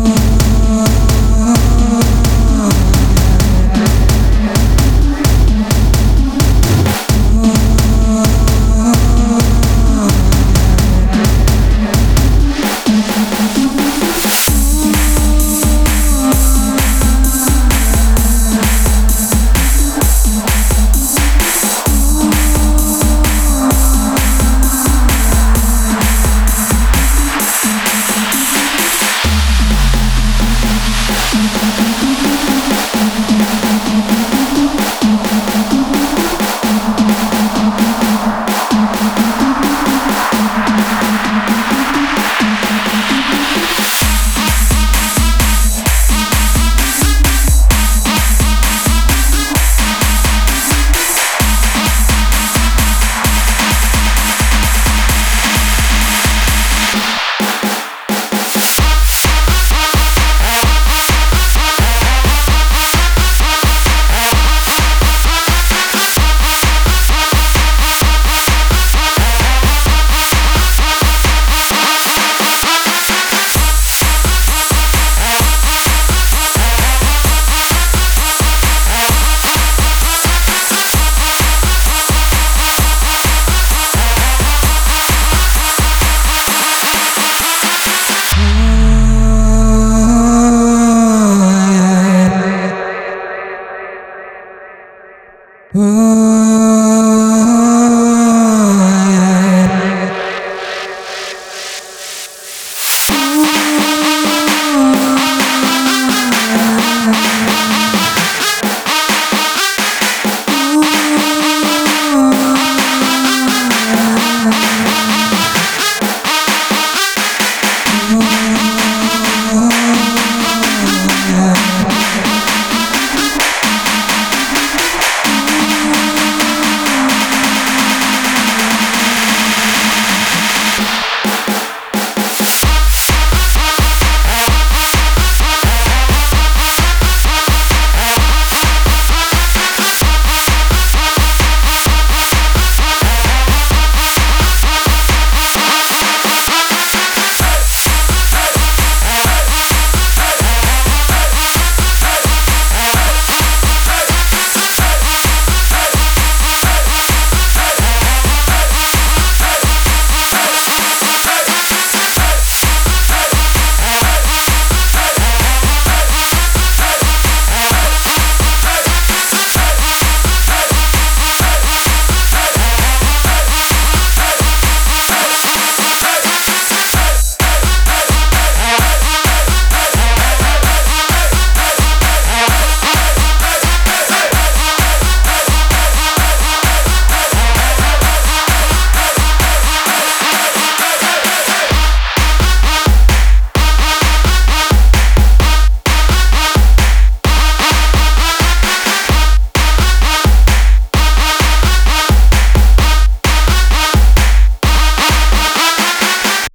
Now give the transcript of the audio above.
Oh